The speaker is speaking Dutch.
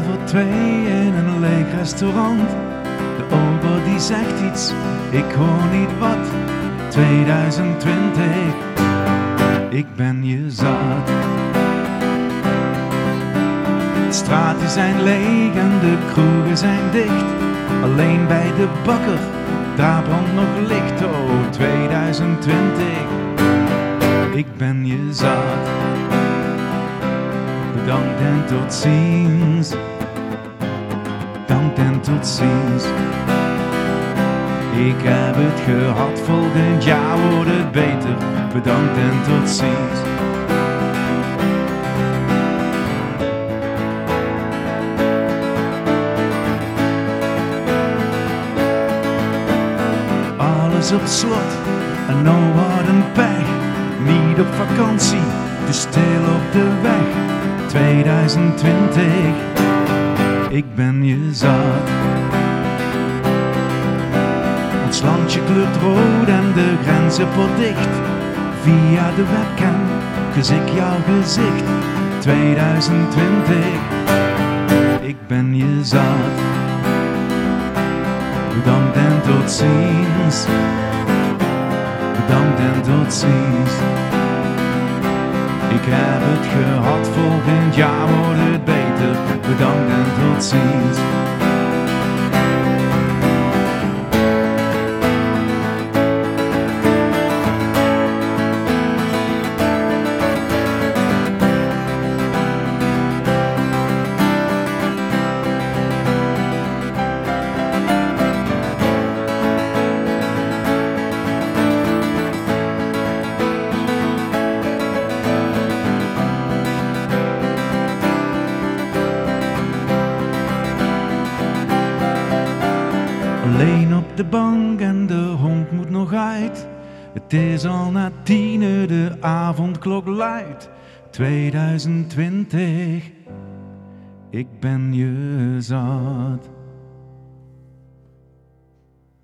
voor twee in een leeg restaurant. De ober die zegt iets, ik hoor niet wat. 2020, ik ben je zat. De straten zijn leeg en de kroegen zijn dicht. Alleen bij de bakker, daar brandt nog licht. Oh, 2020, ik ben je zat. Bedankt en tot ziens. Bedankt en tot ziens. Ik heb het gehad, volgend jaar wordt het beter. Bedankt en tot ziens. Alles op slot en nou wat een pech. Niet op vakantie, te stil op de. 2020, ik ben je zat. Ons landje kleurt rood en de grenzen dicht. Via de webcam kus ik jouw gezicht. 2020, ik ben je zat. Bedankt en tot ziens. Bedankt en tot ziens. Ik heb het gehad, volgend jaar wordt het beter. Bedankt en tot ziens. Alleen op de bank en de hond moet nog uit. Het is al na tienen, de avondklok luidt. 2020, ik ben je zat.